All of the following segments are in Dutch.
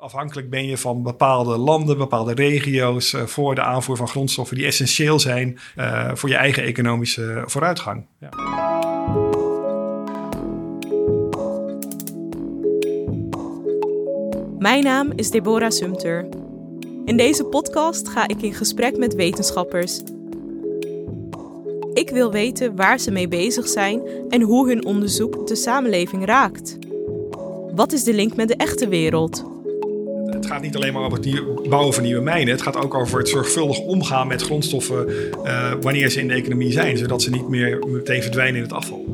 afhankelijk ben je van bepaalde landen, bepaalde regio's uh, voor de aanvoer van grondstoffen die essentieel zijn uh, voor je eigen economische vooruitgang. Ja. Mijn naam is Deborah Sumter. In deze podcast ga ik in gesprek met wetenschappers. Ik wil weten waar ze mee bezig zijn en hoe hun onderzoek de samenleving raakt. Wat is de link met de echte wereld? Het gaat niet alleen maar over het bouwen van nieuwe mijnen. Het gaat ook over het zorgvuldig omgaan met grondstoffen uh, wanneer ze in de economie zijn, zodat ze niet meer meteen verdwijnen in het afval.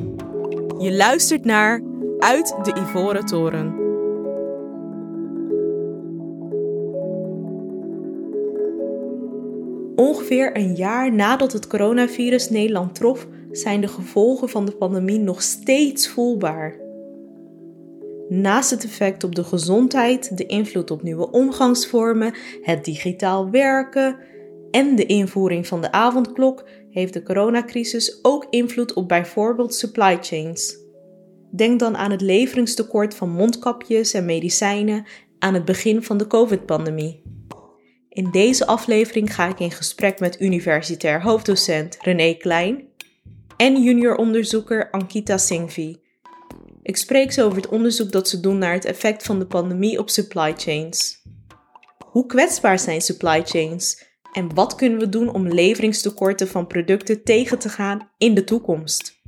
Je luistert naar Uit de Ivoren Toren. Ongeveer een jaar nadat het coronavirus Nederland trof, zijn de gevolgen van de pandemie nog steeds voelbaar. Naast het effect op de gezondheid, de invloed op nieuwe omgangsvormen, het digitaal werken en de invoering van de avondklok, heeft de coronacrisis ook invloed op bijvoorbeeld supply chains. Denk dan aan het leveringstekort van mondkapjes en medicijnen aan het begin van de COVID-pandemie. In deze aflevering ga ik in gesprek met universitair hoofddocent René Klein en junior onderzoeker Ankita Singhvi. Ik spreek ze over het onderzoek dat ze doen naar het effect van de pandemie op supply chains. Hoe kwetsbaar zijn supply chains en wat kunnen we doen om leveringstekorten van producten tegen te gaan in de toekomst?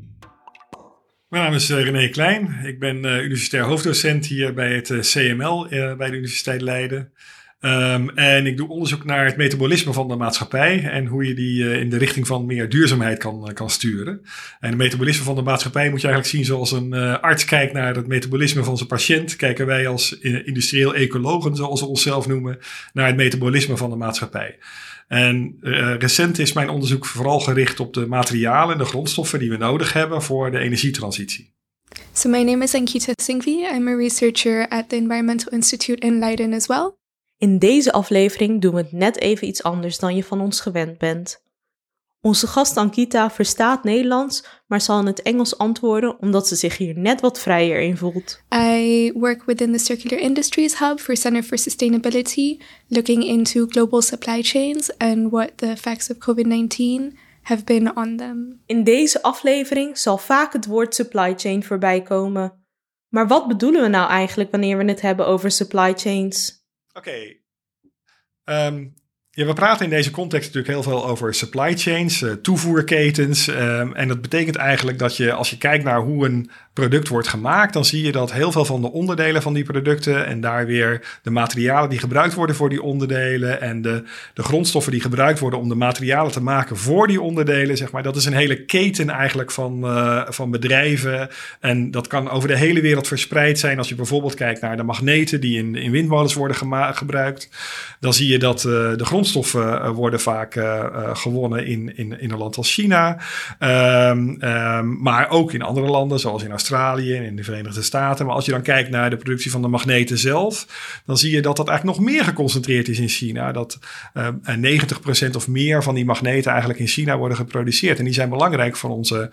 Mijn naam is eh, René Klein. Ik ben uh, universitair hoofddocent hier bij het uh, CML bij de Universiteit Leiden. Um, en ik doe onderzoek naar het metabolisme van de maatschappij en hoe je die uh, in de richting van meer duurzaamheid kan, uh, kan sturen. En het metabolisme van de maatschappij moet je eigenlijk zien zoals een uh, arts kijkt naar het metabolisme van zijn patiënt. Kijken wij als industrieel ecologen, zoals we onszelf noemen, naar het metabolisme van de maatschappij. En recent is mijn onderzoek vooral gericht op de materialen en de grondstoffen die we nodig hebben voor de energietransitie. So my name is Ankita Singhvi. I'm a researcher at the Environmental Institute in Leiden as well. In deze aflevering doen we het net even iets anders dan je van ons gewend bent. Onze gast Ankita verstaat Nederlands, maar zal in het Engels antwoorden omdat ze zich hier net wat vrijer in voelt. I work within the Circular Industries Hub for Center for Sustainability, looking into global supply chains and what the effects of COVID-19 have been on them. In deze aflevering zal vaak het woord supply chain voorbij komen. Maar wat bedoelen we nou eigenlijk wanneer we het hebben over supply chains? Oké. Okay. Um, we praten in deze context natuurlijk heel veel over supply chains, uh, toevoerketens. Um, en dat betekent eigenlijk dat je, als je kijkt naar hoe een product wordt gemaakt, dan zie je dat heel veel van de onderdelen van die producten en daar weer de materialen die gebruikt worden voor die onderdelen en de, de grondstoffen die gebruikt worden om de materialen te maken voor die onderdelen, zeg maar, dat is een hele keten eigenlijk van, uh, van bedrijven. En dat kan over de hele wereld verspreid zijn. Als je bijvoorbeeld kijkt naar de magneten die in, in windmolens worden gebruikt, dan zie je dat uh, de grondstoffen grondstoffen eh, worden vaak eh, eh, gewonnen in, in, in een land als China. Um, um, maar ook in andere landen, zoals in Australië en in de Verenigde Staten. Maar als je dan kijkt naar de productie van de magneten zelf, dan zie je dat dat eigenlijk nog meer geconcentreerd is in China. Dat uh, 90% of meer van die magneten eigenlijk in China worden geproduceerd. En die zijn belangrijk voor onze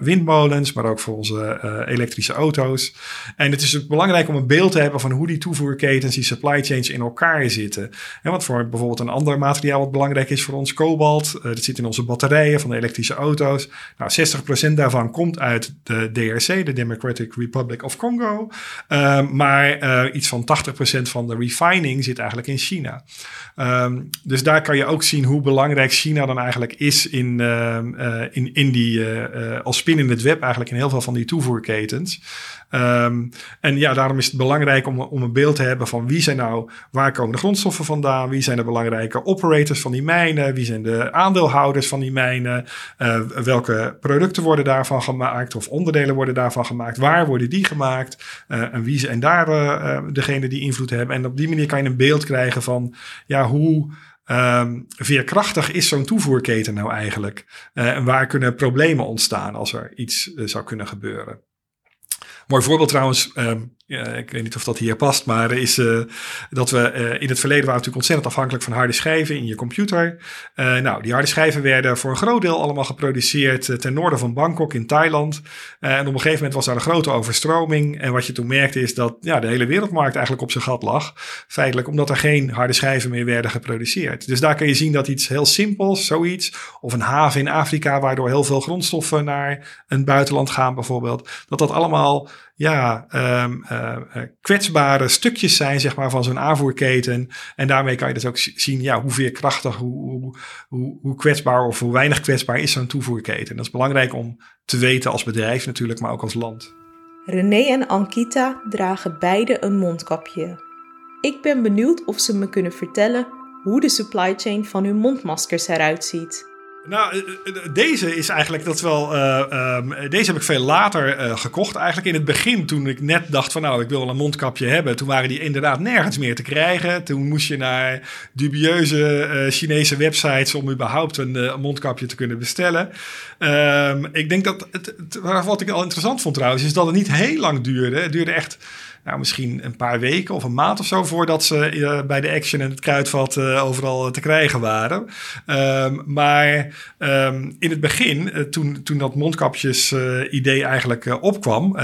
windmolens, maar ook voor onze elektrische auto's. En het is ook belangrijk om een beeld te hebben van hoe die toevoerketens, die supply chains in elkaar zitten. En wat voor bijvoorbeeld een een ander materiaal wat belangrijk is voor ons, kobalt. Uh, dat zit in onze batterijen van de elektrische auto's. Nou, 60% daarvan komt uit de DRC, de Democratic Republic of Congo. Uh, maar uh, iets van 80% van de refining zit eigenlijk in China. Um, dus daar kan je ook zien hoe belangrijk China dan eigenlijk is in, in, in die, als spin in het web eigenlijk in heel veel van die toevoerketens. Um, en ja, daarom is het belangrijk om, om een beeld te hebben van wie zijn nou, waar komen de grondstoffen vandaan, wie zijn de belangrijke operators van die mijnen, wie zijn de aandeelhouders van die mijnen, uh, welke producten worden daarvan gemaakt of onderdelen worden daarvan gemaakt, waar worden die gemaakt uh, en wie zijn daar uh, degene die invloed hebben. En op die manier kan je een beeld krijgen van ja, hoe. Um, veerkrachtig is zo'n toevoerketen nou eigenlijk? En waar kunnen problemen ontstaan als er iets zou kunnen gebeuren? Mooi voorbeeld trouwens. Um, ja, ik weet niet of dat hier past, maar is uh, dat we uh, in het verleden waren natuurlijk ontzettend afhankelijk van harde schijven in je computer. Uh, nou, die harde schijven werden voor een groot deel allemaal geproduceerd ten noorden van Bangkok in Thailand. en op een gegeven moment was daar een grote overstroming. En wat je toen merkte is dat ja, de hele wereldmarkt eigenlijk op zijn gat lag. Feitelijk omdat er geen harde schijven meer werden geproduceerd. Dus daar kun je zien dat iets heel simpels, zoiets, of een haven in Afrika waardoor heel veel grondstoffen naar een buitenland gaan bijvoorbeeld, dat dat allemaal ja, um, kwetsbare stukjes zijn zeg maar, van zo'n aanvoerketen. En daarmee kan je dus ook zien ja, hoe veerkrachtig, hoe, hoe, hoe kwetsbaar of hoe weinig kwetsbaar is zo'n toevoerketen. Dat is belangrijk om te weten als bedrijf natuurlijk, maar ook als land. René en Ankita dragen beide een mondkapje. Ik ben benieuwd of ze me kunnen vertellen hoe de supply chain van hun mondmaskers eruit ziet. Nou, eh, eh, deze is eigenlijk dat wel. Uh, um, deze heb ik veel later gekocht. Eigenlijk in het begin, toen ik net dacht van nou, ik wil wel een mondkapje hebben. Toen waren die inderdaad nergens meer te krijgen. Toen moest je naar dubieuze Chinese websites om überhaupt een, mondkapje te kunnen bestellen. Um, ik denk dat het, wat ik al interessant vond trouwens, is dat het niet heel lang duurde. Het duurde echt nou, misschien een paar weken of een maand of zo voordat ze uh, bij de Action en het Kruidvat uh, overal te krijgen waren. Um, maar um, in het begin, toen, toen dat mondkapjes-idee eigenlijk opkwam,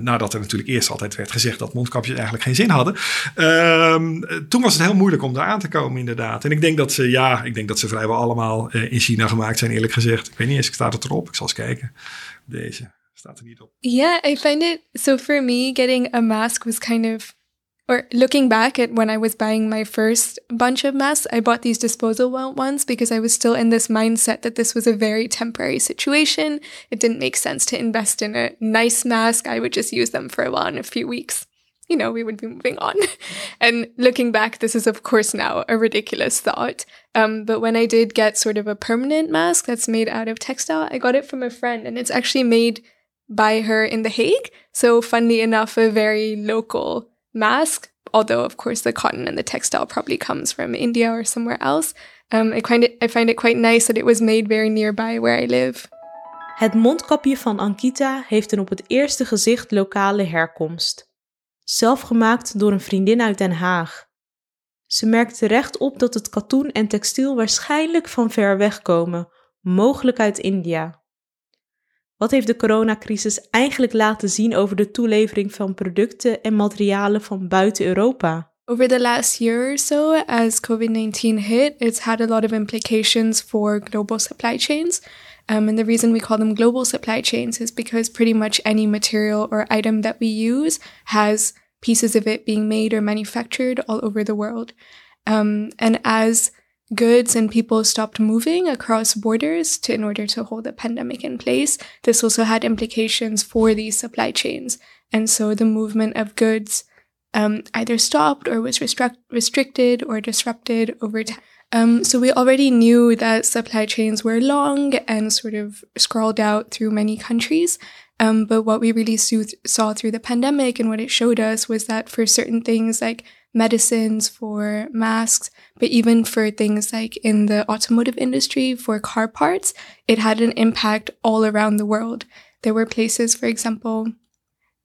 nadat er natuurlijk eerst altijd werd gezegd dat mondkapjes eigenlijk geen zin hadden, um, toen was het heel moeilijk om daar aan te komen, inderdaad. En ik denk dat ze, ja, ik denk dat ze vrijwel allemaal in China gemaakt zijn, eerlijk gezegd. Ik weet niet eens, ik sta het erop, ik zal eens kijken. Deze. Er niet op. Yeah, I find it so for me getting a mask was kind of or looking back at when I was buying my first bunch of masks, I bought these disposable ones because I was still in this mindset that this was a very temporary situation. It didn't make sense to invest in a nice mask. I would just use them for a while in a few weeks. You know, we would be moving on. and looking back, this is of course now a ridiculous thought. Um, but when I did get sort of a permanent mask that's made out of textile, I got it from a friend and it's actually made by her in The Hague. So, funnily enough, a very local mask, although, of course, the cotton and the textile probably comes from India or somewhere else. Um, I, find it, I find it quite nice that it was made very nearby where I live. Het mondkapje van Ankita heeft een op het eerste gezicht lokale herkomst. Zelf gemaakt door een vriendin uit Den Haag. Ze merkt terecht op dat het katoen en textiel waarschijnlijk van ver weg komen, mogelijk uit India. Wat heeft de coronacrisis eigenlijk laten zien over de toelevering van producten en materialen van buiten Europa? Over the last year or so, as COVID 19 hit, it's had a lot of implications for global supply chains. Um, and the reason we call them global supply chains is because pretty much any material or item that we use has pieces of it being made or manufactured all over the world. Um, and as goods and people stopped moving across borders to, in order to hold the pandemic in place, this also had implications for these supply chains. And so the movement of goods um, either stopped or was restric- restricted or disrupted over time. Um, so we already knew that supply chains were long and sort of scrawled out through many countries. Um, but what we really saw through the pandemic and what it showed us was that for certain things like medicines, for masks, but even for things like in the automotive industry, for car parts, it had an impact all around the world. There were places, for example,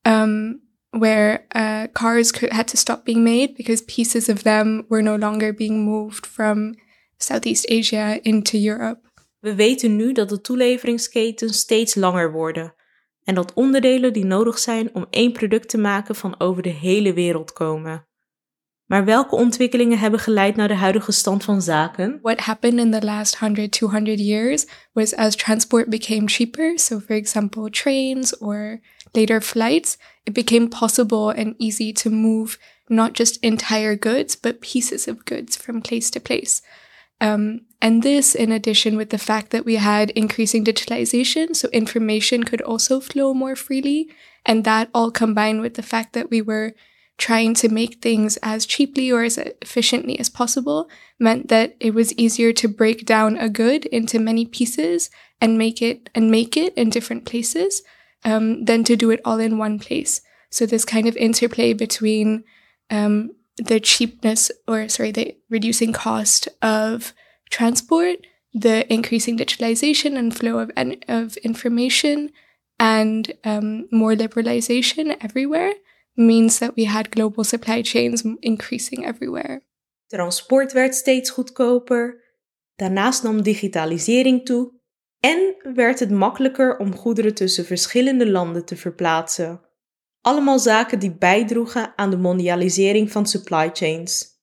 um, where uh, cars could, had to stop being made because pieces of them were no longer being moved from Southeast Asia into Europe. We weten nu dat de toeleveringsketens steeds langer worden en dat onderdelen die nodig zijn om één product te maken van over de hele wereld komen. Maar welke ontwikkelingen hebben geleid naar de huidige stand van zaken? What happened in the last 100, 200 years was as transport became cheaper, so for example, trains or later flights, it became possible and easy to move not just entire goods, but pieces of goods from place to place. Um, and this, in addition with the fact that we had increasing digitalization, so information could also flow more freely. And that all combined with the fact that we were trying to make things as cheaply or as efficiently as possible meant that it was easier to break down a good into many pieces and make it and make it in different places um, than to do it all in one place. So this kind of interplay between um, the cheapness or sorry, the reducing cost of transport, the increasing digitalization and flow of of information, and um, more liberalization everywhere means that we had global supply chains increasing everywhere. Transport werd steeds goedkoper. Daarnaast nam digitalisering toe en werd het makkelijker om goederen tussen verschillende landen te verplaatsen. Allemaal zaken die bijdroegen aan de mondialisering van supply chains.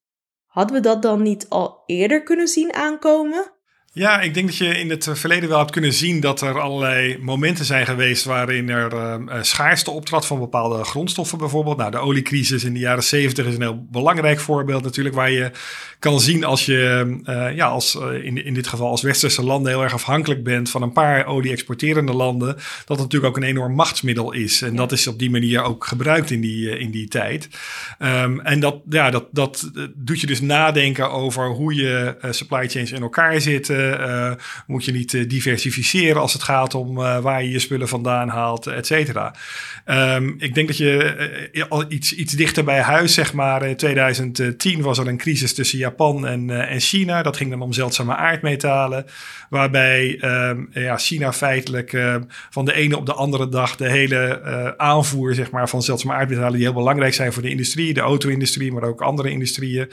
Hadden we dat dan niet al eerder kunnen zien aankomen? Ja, ik denk dat je in het verleden wel hebt kunnen zien dat er allerlei momenten zijn geweest waarin er uh, schaarste optrad van bepaalde grondstoffen bijvoorbeeld. Nou, de oliecrisis in de jaren 70 is een heel belangrijk voorbeeld natuurlijk, waar je kan zien als je uh, ja, als, uh, in, in dit geval als westerse landen heel erg afhankelijk bent van een paar olie-exporterende landen, dat het natuurlijk ook een enorm machtsmiddel is. En dat is op die manier ook gebruikt in die, in die tijd. Um, en dat, ja, dat, dat doet je dus nadenken over hoe je supply chains in elkaar zitten. Uh, moet je niet uh, diversificeren als het gaat om uh, waar je je spullen vandaan haalt, et cetera. Um, ik denk dat je iets, iets dichter bij huis, zeg maar, in 2010 was er een crisis tussen Japan en, en China. Dat ging dan om zeldzame aardmetalen, waarbij um, ja, China feitelijk van de ene op de andere dag de hele aanvoer zeg maar, van zeldzame aardmetalen, die heel belangrijk zijn voor de industrie, de auto-industrie, maar ook andere industrieën,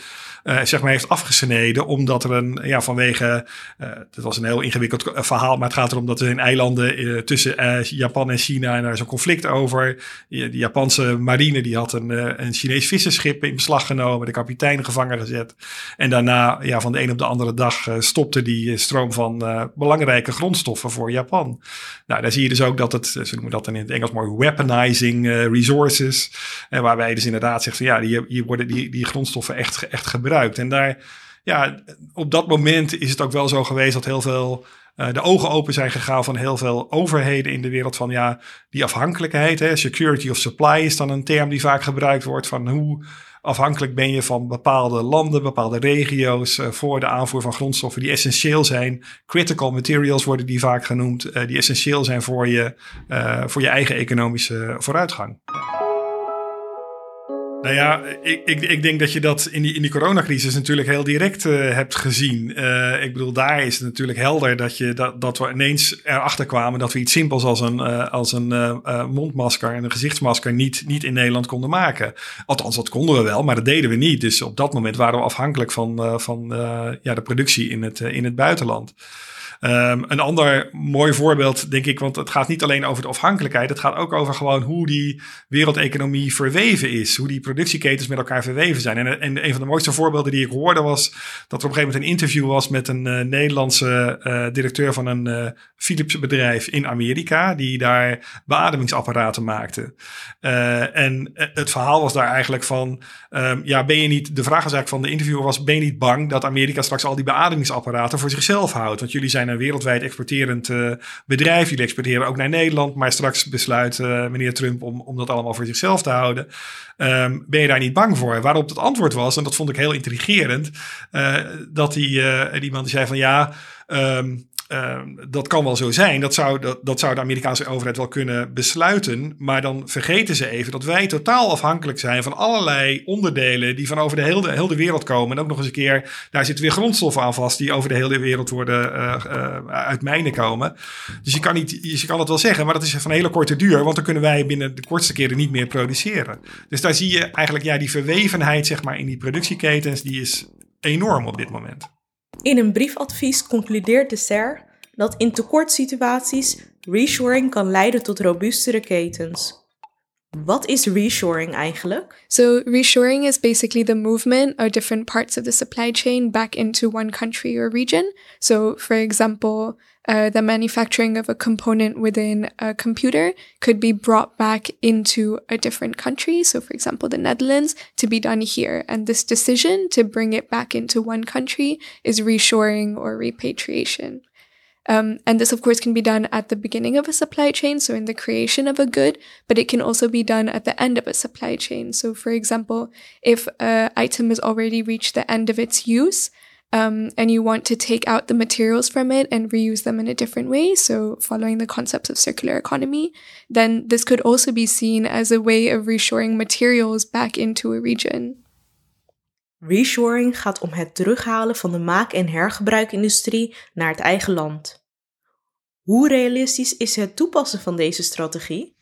zeg maar, heeft afgesneden, omdat er een, ja, vanwege uh, het was een heel ingewikkeld verhaal, maar het gaat erom dat er in eilanden uh, tussen Japan en China en daar is een conflict over. De, Japanse marine die had een, een Chinees visserschip in beslag genomen, de kapitein gevangen gezet. En daarna, ja, van de een op de andere dag stopte die stroom van belangrijke grondstoffen voor Japan. Nou, daar zie je dus ook dat het, ze noemen dat dan in het Engels mooi weaponizing resources. En waarbij dus inderdaad zegt ja, hier worden die, die grondstoffen echt, echt gebruikt. En daar ja, op dat moment is het ook wel zo geweest dat heel veel uh, de ogen open zijn gegaan van heel veel overheden in de wereld van ja, die afhankelijkheid. Hè, security of supply is dan een term die vaak gebruikt wordt van hoe afhankelijk ben je van bepaalde landen, bepaalde regio's uh, voor de aanvoer van grondstoffen die essentieel zijn. Critical materials worden die vaak genoemd, uh, die essentieel zijn voor je, voor je eigen economische vooruitgang. Nou ja, ik, ik, ik, denk dat je dat in die, in die coronacrisis natuurlijk heel direct uh, hebt gezien. Uh, ik bedoel, daar is het natuurlijk helder dat, je, dat, dat we ineens erachter kwamen dat we iets simpels als een, uh, als een mondmasker en een gezichtsmasker niet, niet in Nederland konden maken. Althans, dat konden we wel, maar dat deden we niet. Dus op dat moment waren we afhankelijk van, van ja, de productie in het, in het buitenland. Um, een ander mooi voorbeeld, denk ik, want het gaat niet alleen over de afhankelijkheid. Het gaat ook over gewoon hoe die wereldeconomie verweven is. Hoe die productieketens met elkaar verweven zijn. En, en een van de mooiste voorbeelden die ik hoorde was dat er op een gegeven moment een interview was met een uh, Nederlandse uh, directeur van een uh, Philips bedrijf in Amerika. Die daar beademingsapparaten maakte. en het verhaal was daar eigenlijk van, um, ja, ben je niet, de vraag eigenlijk van de interviewer was, ben je niet bang dat Amerika straks al die beademingsapparaten voor zichzelf houdt? Want jullie zijn een wereldwijd exporterend uh, bedrijf. Jullie exporteren ook naar Nederland. Maar straks besluit uh, meneer Trump om, om dat allemaal voor zichzelf te houden. Um, ben je daar niet bang voor? Waarop het antwoord was, en dat vond ik heel intrigerend, uh, dat die, man die zei van ja. Um, uh, dat kan wel zo zijn. Dat zou, dat, zou de Amerikaanse overheid wel kunnen besluiten. Maar dan vergeten ze even dat wij totaal afhankelijk zijn van allerlei onderdelen die van over de hele, hele wereld komen. En ook nog eens een keer, daar zitten weer grondstoffen aan vast die over de hele wereld worden uh, uit mijnen komen. Dus je kan, niet, je kan het wel zeggen, maar dat is van hele korte duur. Want dan kunnen wij binnen de kortste keren niet meer produceren. Dus daar zie je eigenlijk ja, die verwevenheid zeg maar, in die productieketens, die is enorm op dit moment. In een briefadvies concludeert de SER dat in tekortsituaties reshoring kan leiden tot robuustere ketens. Wat is reshoring eigenlijk? So, reshoring is basically the movement of different parts of the supply chain back into one country or region. So, for example, uh, the manufacturing of a component within a computer could be brought back into a different country. So, for example, the Netherlands to be done here. And this decision to bring it back into one country is reshoring or repatriation. Um, and this, of course, can be done at the beginning of a supply chain, so in the creation of a good, but it can also be done at the end of a supply chain. So, for example, if an item has already reached the end of its use, um, and you want to take out the materials from it and reuse them in a different way, so following the concepts of circular economy, then this could also be seen as a way of reshoring materials back into a region. Reshoring gaat om het terughalen van de maak- en hergebruikindustrie naar het eigen land. Hoe realistisch is het toepassen van deze strategie?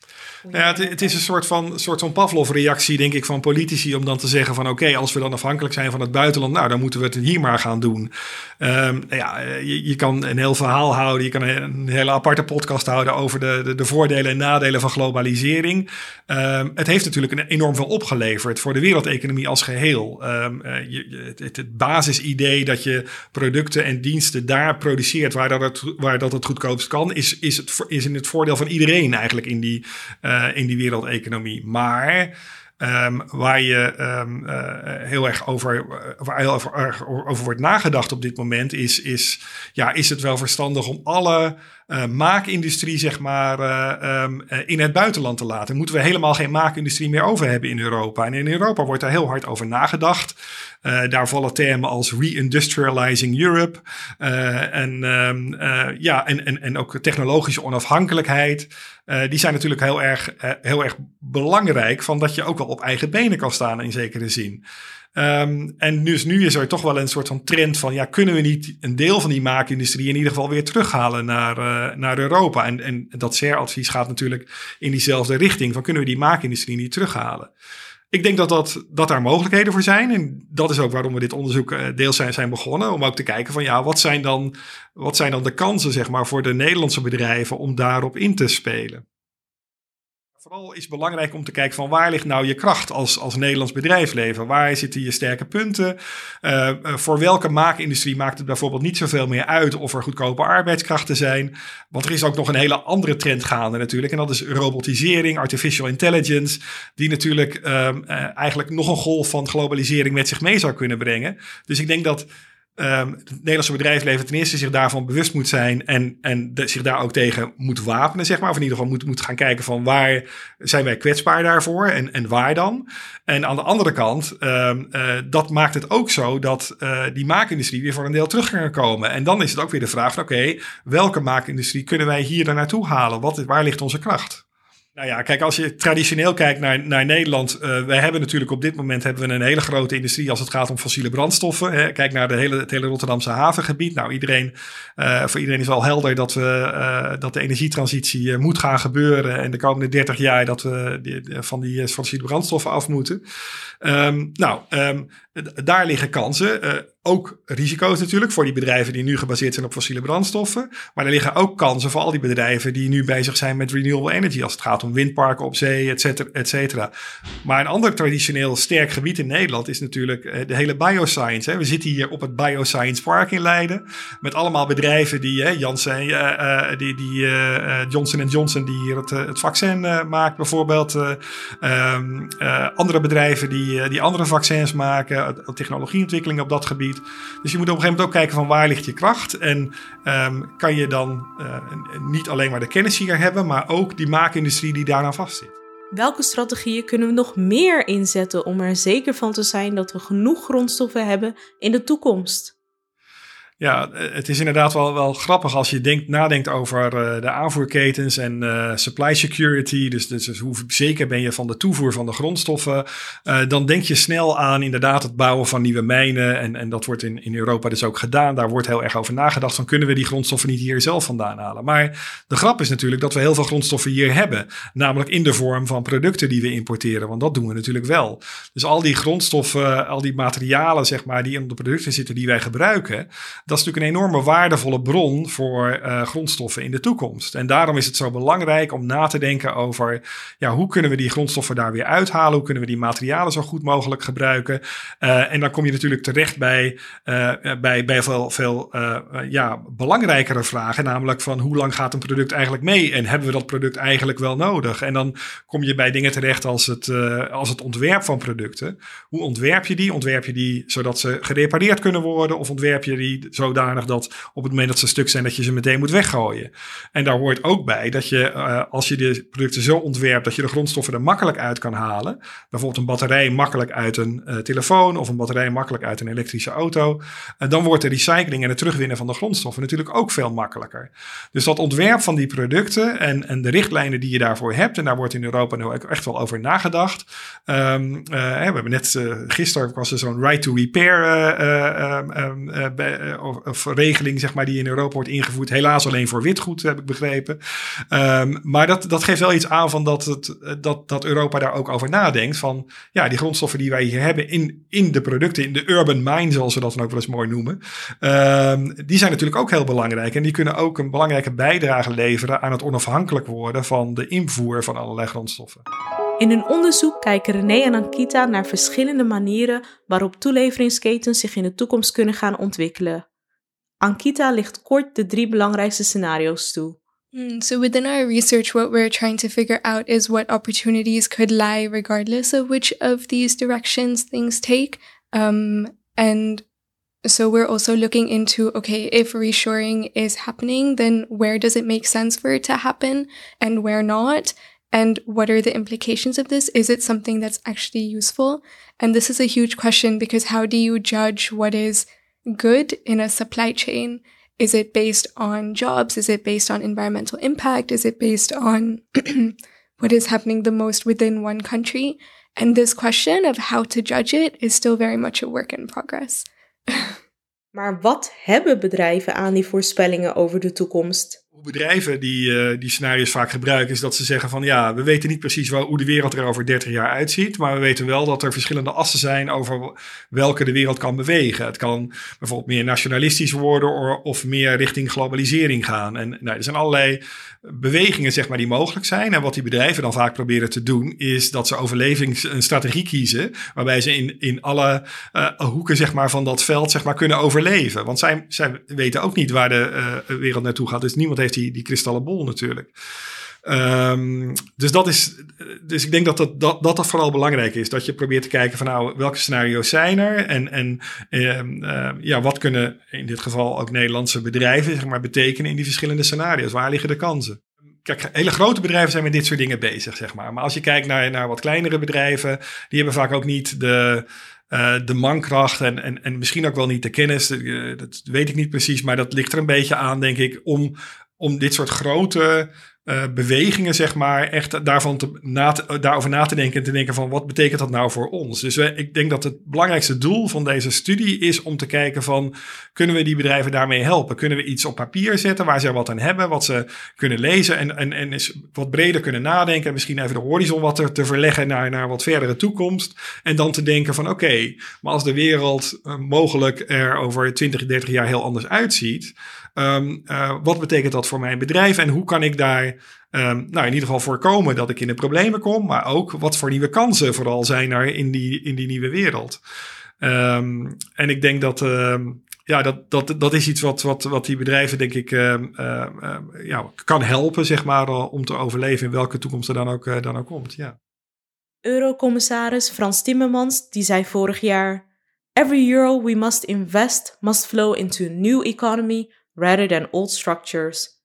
Ja, het, het, is een soort van, soort van Pavlov-reactie, denk ik, van politici. Om dan te zeggen van oké, als we dan afhankelijk zijn van het buitenland, nou dan moeten we het hier maar gaan doen. Um, ja, je, je, kan een heel verhaal houden. Je kan een, hele aparte podcast houden over de, de, de voordelen en nadelen van globalisering. Um, het heeft natuurlijk een enorm veel opgeleverd voor de wereldeconomie als geheel. Um, je, het, het, basisidee dat je producten en diensten daar produceert waar dat het, waar dat het goedkoopst kan, is, is, het, is in het voordeel van iedereen eigenlijk in die. Uh, in die wereldeconomie. Maar um, waar je um, uh, heel erg over, waar heel over, over wordt nagedacht op dit moment, is, is, ja, is het wel verstandig om alle uh, maakindustrie, zeg maar, uh, um, in het buitenland te laten. Moeten we helemaal geen maakindustrie meer over hebben in Europa. En in Europa wordt daar heel hard over nagedacht. Daar vallen termen als reindustrializing Europe. en, um, ja, en, en, en ook technologische onafhankelijkheid. die zijn natuurlijk heel erg, heel erg belangrijk. Van dat je ook wel op eigen benen kan staan in zekere zin. Um, en dus nu is er toch wel een soort van trend van, ja, kunnen we niet een deel van die maakindustrie in ieder geval weer terughalen naar, uh, naar Europa? En, en dat CER-advies gaat natuurlijk in diezelfde richting van, kunnen we die maakindustrie niet terughalen? Ik denk dat, dat, dat daar mogelijkheden voor zijn. En dat is ook waarom we dit onderzoek uh, deels zijn, zijn begonnen. Om ook te kijken van ja, wat zijn dan, wat zijn dan de kansen zeg maar, voor de Nederlandse bedrijven om daarop in te spelen? Vooral is belangrijk om te kijken van waar ligt nou je kracht als, als Nederlands bedrijfsleven? Waar zitten je sterke punten? Uh, voor welke maakindustrie maakt het bijvoorbeeld niet zoveel meer uit of er goedkope arbeidskrachten zijn? Want er is ook nog een hele andere trend gaande natuurlijk. En dat is robotisering, artificial intelligence, die natuurlijk uh, eigenlijk nog een golf van globalisering met zich mee zou kunnen brengen. Dus ik denk dat um, het Nederlandse bedrijfsleven ten eerste zich daarvan bewust moet zijn en, en zich daar ook tegen moet wapenen, zeg maar. Of in ieder geval moet, moet gaan kijken van waar zijn wij kwetsbaar daarvoor en, en waar dan. En aan de andere kant, um, uh, dat maakt het ook zo dat uh, die maakindustrie weer voor een deel terug kan komen. En dan is het ook weer de vraag van oké, welke maakindustrie kunnen wij hier dan naartoe halen? Wat, waar ligt onze kracht? Nou ja, kijk, als je traditioneel kijkt naar, naar Nederland. Uh, wij hebben natuurlijk op dit moment hebben we een hele grote industrie als het gaat om fossiele brandstoffen. Hè. Kijk naar de hele, het hele Rotterdamse havengebied. Nou, iedereen, uh, voor iedereen is wel helder dat, we, uh, dat de energietransitie moet gaan gebeuren. En de komende 30 jaar dat we van die fossiele brandstoffen af moeten. Um, nou, um, daar liggen kansen. Uh, ook risico's natuurlijk voor die bedrijven die nu gebaseerd zijn op fossiele brandstoffen. Maar er liggen ook kansen voor al die bedrijven die nu bezig zijn met renewable energy. Als het gaat om windparken op zee, et cetera, et cetera. Maar een ander traditioneel sterk gebied in Nederland is natuurlijk uh, de hele bioscience. Hè. We zitten hier op het Bioscience Park in Leiden. Met allemaal bedrijven die, hè, Janssen, uh, die, die, Johnson Johnson die hier het, het vaccin maakt bijvoorbeeld. Um, andere bedrijven die, die andere vaccins maken technologieontwikkeling op dat gebied. Dus je moet op een gegeven moment ook kijken van waar ligt je kracht. En um, kan je dan uh, niet alleen maar de kennis hier hebben, maar ook die maakindustrie die daaraan vastzit. Welke strategieën kunnen we nog meer inzetten om er zeker van te zijn dat we genoeg grondstoffen hebben in de toekomst? Ja, het is inderdaad wel, wel grappig als je denkt, nadenkt over uh, de aanvoerketens en uh, supply security. Dus, dus, dus, hoe zeker ben je van de toevoer van de grondstoffen? Dan denk je snel aan inderdaad het bouwen van nieuwe mijnen. En, en dat wordt in, in Europa dus ook gedaan. Daar wordt heel erg over nagedacht van kunnen we die grondstoffen niet hier zelf vandaan halen? Maar de grap is natuurlijk dat we heel veel grondstoffen hier hebben. Namelijk in de vorm van producten die we importeren. Want dat doen we natuurlijk wel. Dus al die grondstoffen, al die materialen zeg maar die in de producten zitten die wij gebruiken dat is natuurlijk een enorme waardevolle bron voor uh, grondstoffen in de toekomst. En daarom is het zo belangrijk om na te denken over ja, hoe kunnen we die grondstoffen daar weer uithalen? Hoe kunnen we die materialen zo goed mogelijk gebruiken? Uh, en dan kom je natuurlijk terecht bij, uh, bij, bij veel, veel ja, belangrijkere vragen, namelijk van hoe lang gaat een product eigenlijk mee? En hebben we dat product eigenlijk wel nodig? En dan kom je bij dingen terecht als het, als het ontwerp van producten. Hoe ontwerp je die? Ontwerp je die zodat ze gerepareerd kunnen worden? Of ontwerp je die zodanig dat op het moment dat ze stuk zijn, dat je ze meteen moet weggooien. En daar hoort ook bij dat je, uh, als je de producten zo ontwerpt dat je de grondstoffen er makkelijk uit kan halen, bijvoorbeeld een batterij makkelijk uit een uh, telefoon of een batterij makkelijk uit een elektrische auto, uh, dan wordt de recycling en het terugwinnen van de grondstoffen natuurlijk ook veel makkelijker. Dus dat ontwerp van die producten en, en de richtlijnen die je daarvoor hebt, en daar wordt in Europa nu echt wel over nagedacht. Um, we hebben net gisteren was er zo'n right to repair um, of, regeling zeg maar, die in Europa wordt ingevoerd. Helaas alleen voor witgoed, heb ik begrepen. Um, maar dat, dat geeft wel iets aan van dat, het, dat, dat Europa daar ook over nadenkt. Van ja, die grondstoffen die wij hier hebben in, in de producten, in de urban mine, zoals we dat dan ook wel eens mooi noemen. Um, die zijn natuurlijk ook heel belangrijk. En die kunnen ook een belangrijke bijdrage leveren aan het onafhankelijk worden van de invoer van allerlei grondstoffen. In hun onderzoek kijken René en Ankita naar verschillende manieren waarop toeleveringsketens zich in de toekomst kunnen gaan ontwikkelen. Ankita licht kort de drie belangrijkste scenario's toe. Hmm, so, within our research, what we're trying to figure out is what opportunities could lie regardless of which of these directions things take. Um, and so, we're also looking into okay, if reshoring is happening, then where does it make sense for it to happen and where not? And what are the implications of this? Is it something that's actually useful? And this is a huge question because how do you judge what is good in a supply chain? Is it based on jobs? Is it based on environmental impact? Is it based on what is happening the most within one country? And this question of how to judge it is still very much a work in progress. maar wat hebben bedrijven aan die voorspellingen over de toekomst? Bedrijven die, uh, die scenario's vaak gebruiken, is dat ze zeggen van ja, we weten niet precies hoe de wereld er over 30 jaar uitziet, maar we weten wel dat er verschillende assen zijn over welke de wereld kan bewegen. Het kan bijvoorbeeld meer nationalistisch worden of meer richting globalisering gaan. En nou, er zijn allerlei bewegingen zeg maar, die mogelijk zijn. En wat die bedrijven dan vaak proberen te doen, is dat ze overlevings een strategie kiezen, waarbij ze in, in alle uh, hoeken zeg maar, van dat veld zeg maar, kunnen overleven. Want zij, zij weten ook niet waar de uh, wereld naartoe gaat. Dus niemand heeft die, die kristallen bol natuurlijk. Um, dus dat is. Dus ik denk dat dat, dat dat vooral belangrijk is. Dat je probeert te kijken van nou, welke scenario's zijn er? En, en uh, ja, wat kunnen in dit geval ook Nederlandse bedrijven zeg maar, betekenen in die verschillende scenario's? Waar liggen de kansen? Kijk, hele grote bedrijven zijn met dit soort dingen bezig, zeg maar. Maar als je kijkt naar, naar wat kleinere bedrijven, die hebben vaak ook niet de. Uh, de mankracht en, en, en misschien ook wel niet de kennis, dat weet ik niet precies, maar dat ligt er een beetje aan, denk ik, om om dit soort grote uh, bewegingen, zeg maar, echt daarvan te, na te, daarover na te denken en te denken van wat betekent dat nou voor ons? Dus we, ik denk dat het belangrijkste doel van deze studie is om te kijken van kunnen we die bedrijven daarmee helpen? Kunnen we iets op papier zetten waar ze wat aan hebben, wat ze kunnen lezen en, en, en eens wat breder kunnen nadenken en misschien even de horizon wat te, te verleggen naar, naar wat verdere toekomst en dan te denken van oké, maar als de wereld mogelijk er over 20, 30 jaar heel anders uitziet, Um, uh, wat betekent dat voor mijn bedrijf en hoe kan ik daar um, nou, in ieder geval voorkomen dat ik in de problemen kom, maar ook wat voor nieuwe kansen vooral zijn er in die, in die nieuwe wereld. Um, en ik denk dat, ja, dat, dat, dat is iets wat, wat, wat die bedrijven, denk ik, ja, kan helpen, zeg maar, om te overleven in welke toekomst er dan ook, dan ook komt. Ja. Eurocommissaris Frans Timmermans, die zei vorig jaar: Every euro we must invest must flow into a new economy rather than old structures.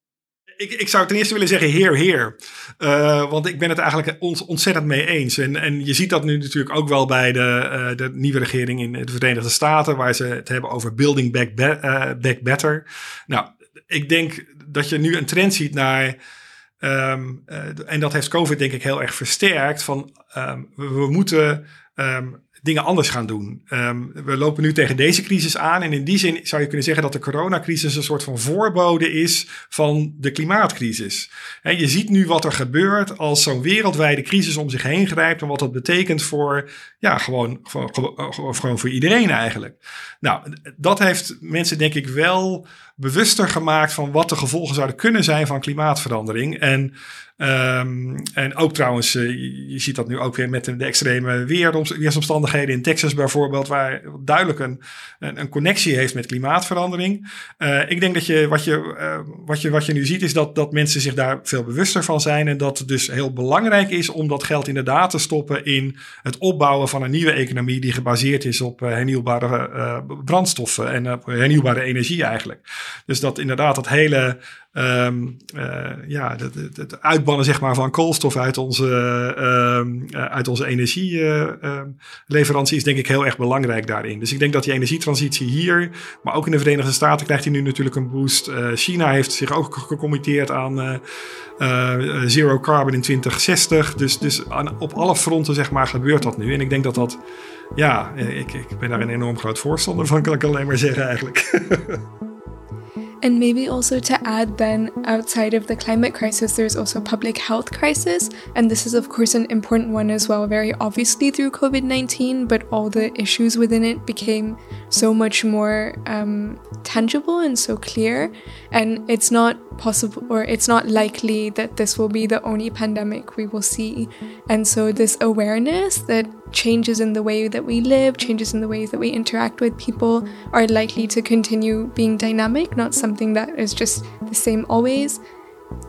Ik, ik zou ten eerste willen zeggen heer, heer. Uh, want ik ben het eigenlijk ontzettend mee eens. En, en je ziet dat nu natuurlijk ook wel bij de, uh, de nieuwe regering in de Verenigde Staten, waar ze het hebben over building back, be uh, back better. Nou, ik denk dat je nu een trend ziet naar. Um, en dat heeft COVID denk ik heel erg versterkt. Van um, we, moeten um, dingen anders gaan doen. Um, we lopen nu tegen deze crisis aan. En in die zin zou je kunnen zeggen dat de coronacrisis een soort van voorbode is van de klimaatcrisis. Je ziet nu wat er gebeurt als zo'n wereldwijde crisis om zich heen grijpt. En wat dat betekent voor, ja, gewoon, gewoon, gewoon voor iedereen eigenlijk. Nou, dat heeft mensen denk ik wel bewuster gemaakt van wat de gevolgen zouden kunnen zijn van klimaatverandering. En Um, en ook trouwens, uh, je, ziet dat nu ook weer met de, extreme weersomstandigheden in Texas bijvoorbeeld, waar duidelijk een, een, connectie heeft met klimaatverandering. Uh, ik denk dat je wat, je, uh, wat je wat je nu ziet, is dat, dat mensen zich daar veel bewuster van zijn. En dat het dus heel belangrijk is om dat geld inderdaad te stoppen in het opbouwen van een nieuwe economie die gebaseerd is op hernieuwbare brandstoffen en hernieuwbare energie eigenlijk. Dus dat inderdaad dat hele Um, uh, ja, het, het, uitbannen zeg maar, van koolstof uit onze, uh, uit onze energieleverantie uh, is denk ik heel erg belangrijk daarin. Dus ik denk dat die energietransitie hier, maar ook in de Verenigde Staten krijgt hij nu natuurlijk een boost. China heeft zich ook gecommitteerd aan zero carbon in 2060. Dus, dus op alle fronten zeg maar, gebeurt dat nu. En ik denk dat dat ja, ik, ik ben daar een enorm groot voorstander van, kan ik alleen maar zeggen eigenlijk. And maybe also to add then outside of the climate crisis there's also a public health crisis. And this is of course an important one as well very obviously through COVID-19 but all the issues within it became so much more um, tangible and so clear. And it's not possible or it's not likely that this will be the only pandemic we will see. And so this awareness that changes in the way that we live, changes in the ways that we interact with people are likely to continue being dynamic, not something that is just the same always.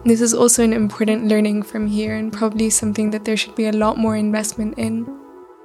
This is also an important learning from here and probably something that there should be a lot more investment in.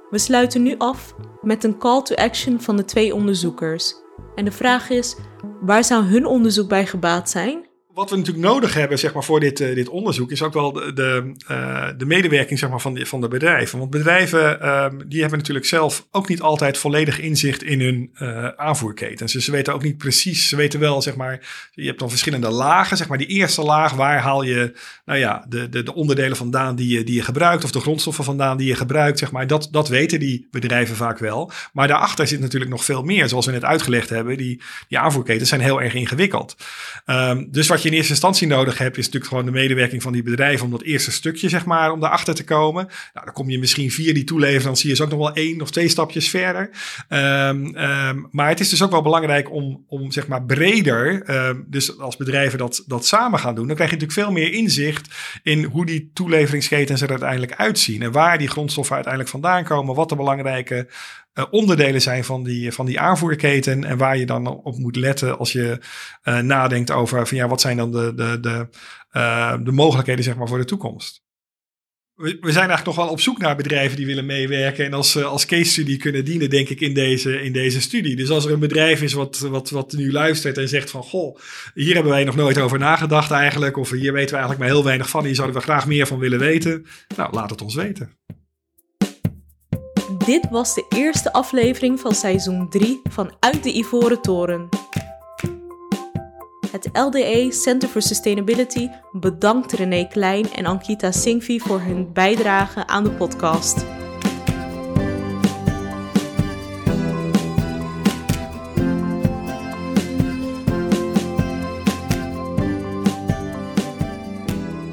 We sluiten nu af met een call to action van de twee onderzoekers. En de vraag is: waar zou hun onderzoek bij gebaat zijn? Wat we natuurlijk nodig hebben zeg maar, voor dit, uh, dit onderzoek is ook wel de, de, uh, de medewerking zeg maar, van, de, van de bedrijven. Want bedrijven uh, die hebben natuurlijk zelf ook niet altijd volledig inzicht in hun uh, aanvoerketens. Dus ze weten ook niet precies, ze weten wel, zeg maar, je hebt dan verschillende lagen. Zeg maar, die eerste laag, waar haal je nou ja, de, de, de onderdelen vandaan die je, die je gebruikt, of de grondstoffen vandaan die je gebruikt. Zeg maar, dat, dat weten die bedrijven vaak wel. Maar daarachter zit natuurlijk nog veel meer, zoals we net uitgelegd hebben. Die, die aanvoerketens zijn heel erg ingewikkeld. Um, dus wat je in eerste instantie nodig hebt, is natuurlijk gewoon de medewerking van die bedrijven om dat eerste stukje, zeg maar, om daarachter te komen. Nou, dan kom je misschien via die toeleveranciers ook nog wel één of twee stapjes verder. Um, um, maar het is dus ook wel belangrijk om, om zeg maar breder, um, dus als bedrijven dat, dat samen gaan doen, dan krijg je natuurlijk veel meer inzicht in hoe die toeleveringsketens er uiteindelijk uitzien en waar die grondstoffen uiteindelijk vandaan komen, wat de belangrijke uh, onderdelen zijn van die, van die aanvoerketen. En waar je dan op moet letten als je uh, nadenkt over van ja, wat zijn dan de, de, de, uh, de mogelijkheden zeg maar, voor de toekomst. We, we zijn eigenlijk nog wel op zoek naar bedrijven die willen meewerken en als, als case study kunnen dienen, denk ik, in deze, in deze studie. Dus als er een bedrijf is wat, wat, wat nu luistert en zegt van goh, hier hebben wij nog nooit over nagedacht eigenlijk, of hier weten we eigenlijk maar heel weinig van, hier zouden we graag meer van willen weten. Nou, laat het ons weten. Dit was de eerste aflevering van seizoen 3 van Uit de Ivoren Toren. Het LDE Center for Sustainability bedankt René Klein en Ankita Singhvi voor hun bijdrage aan de podcast.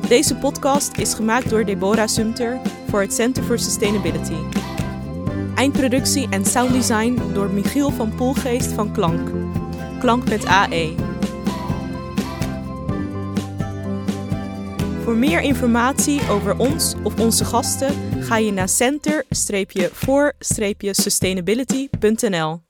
Deze podcast is gemaakt door Deborah Sumter voor het Center for Sustainability. Eindproductie en sounddesign door Michiel van Poelgeest van Klank. Klank met AE. Voor meer informatie over ons of onze gasten ga je naar center-for-sustainability.nl.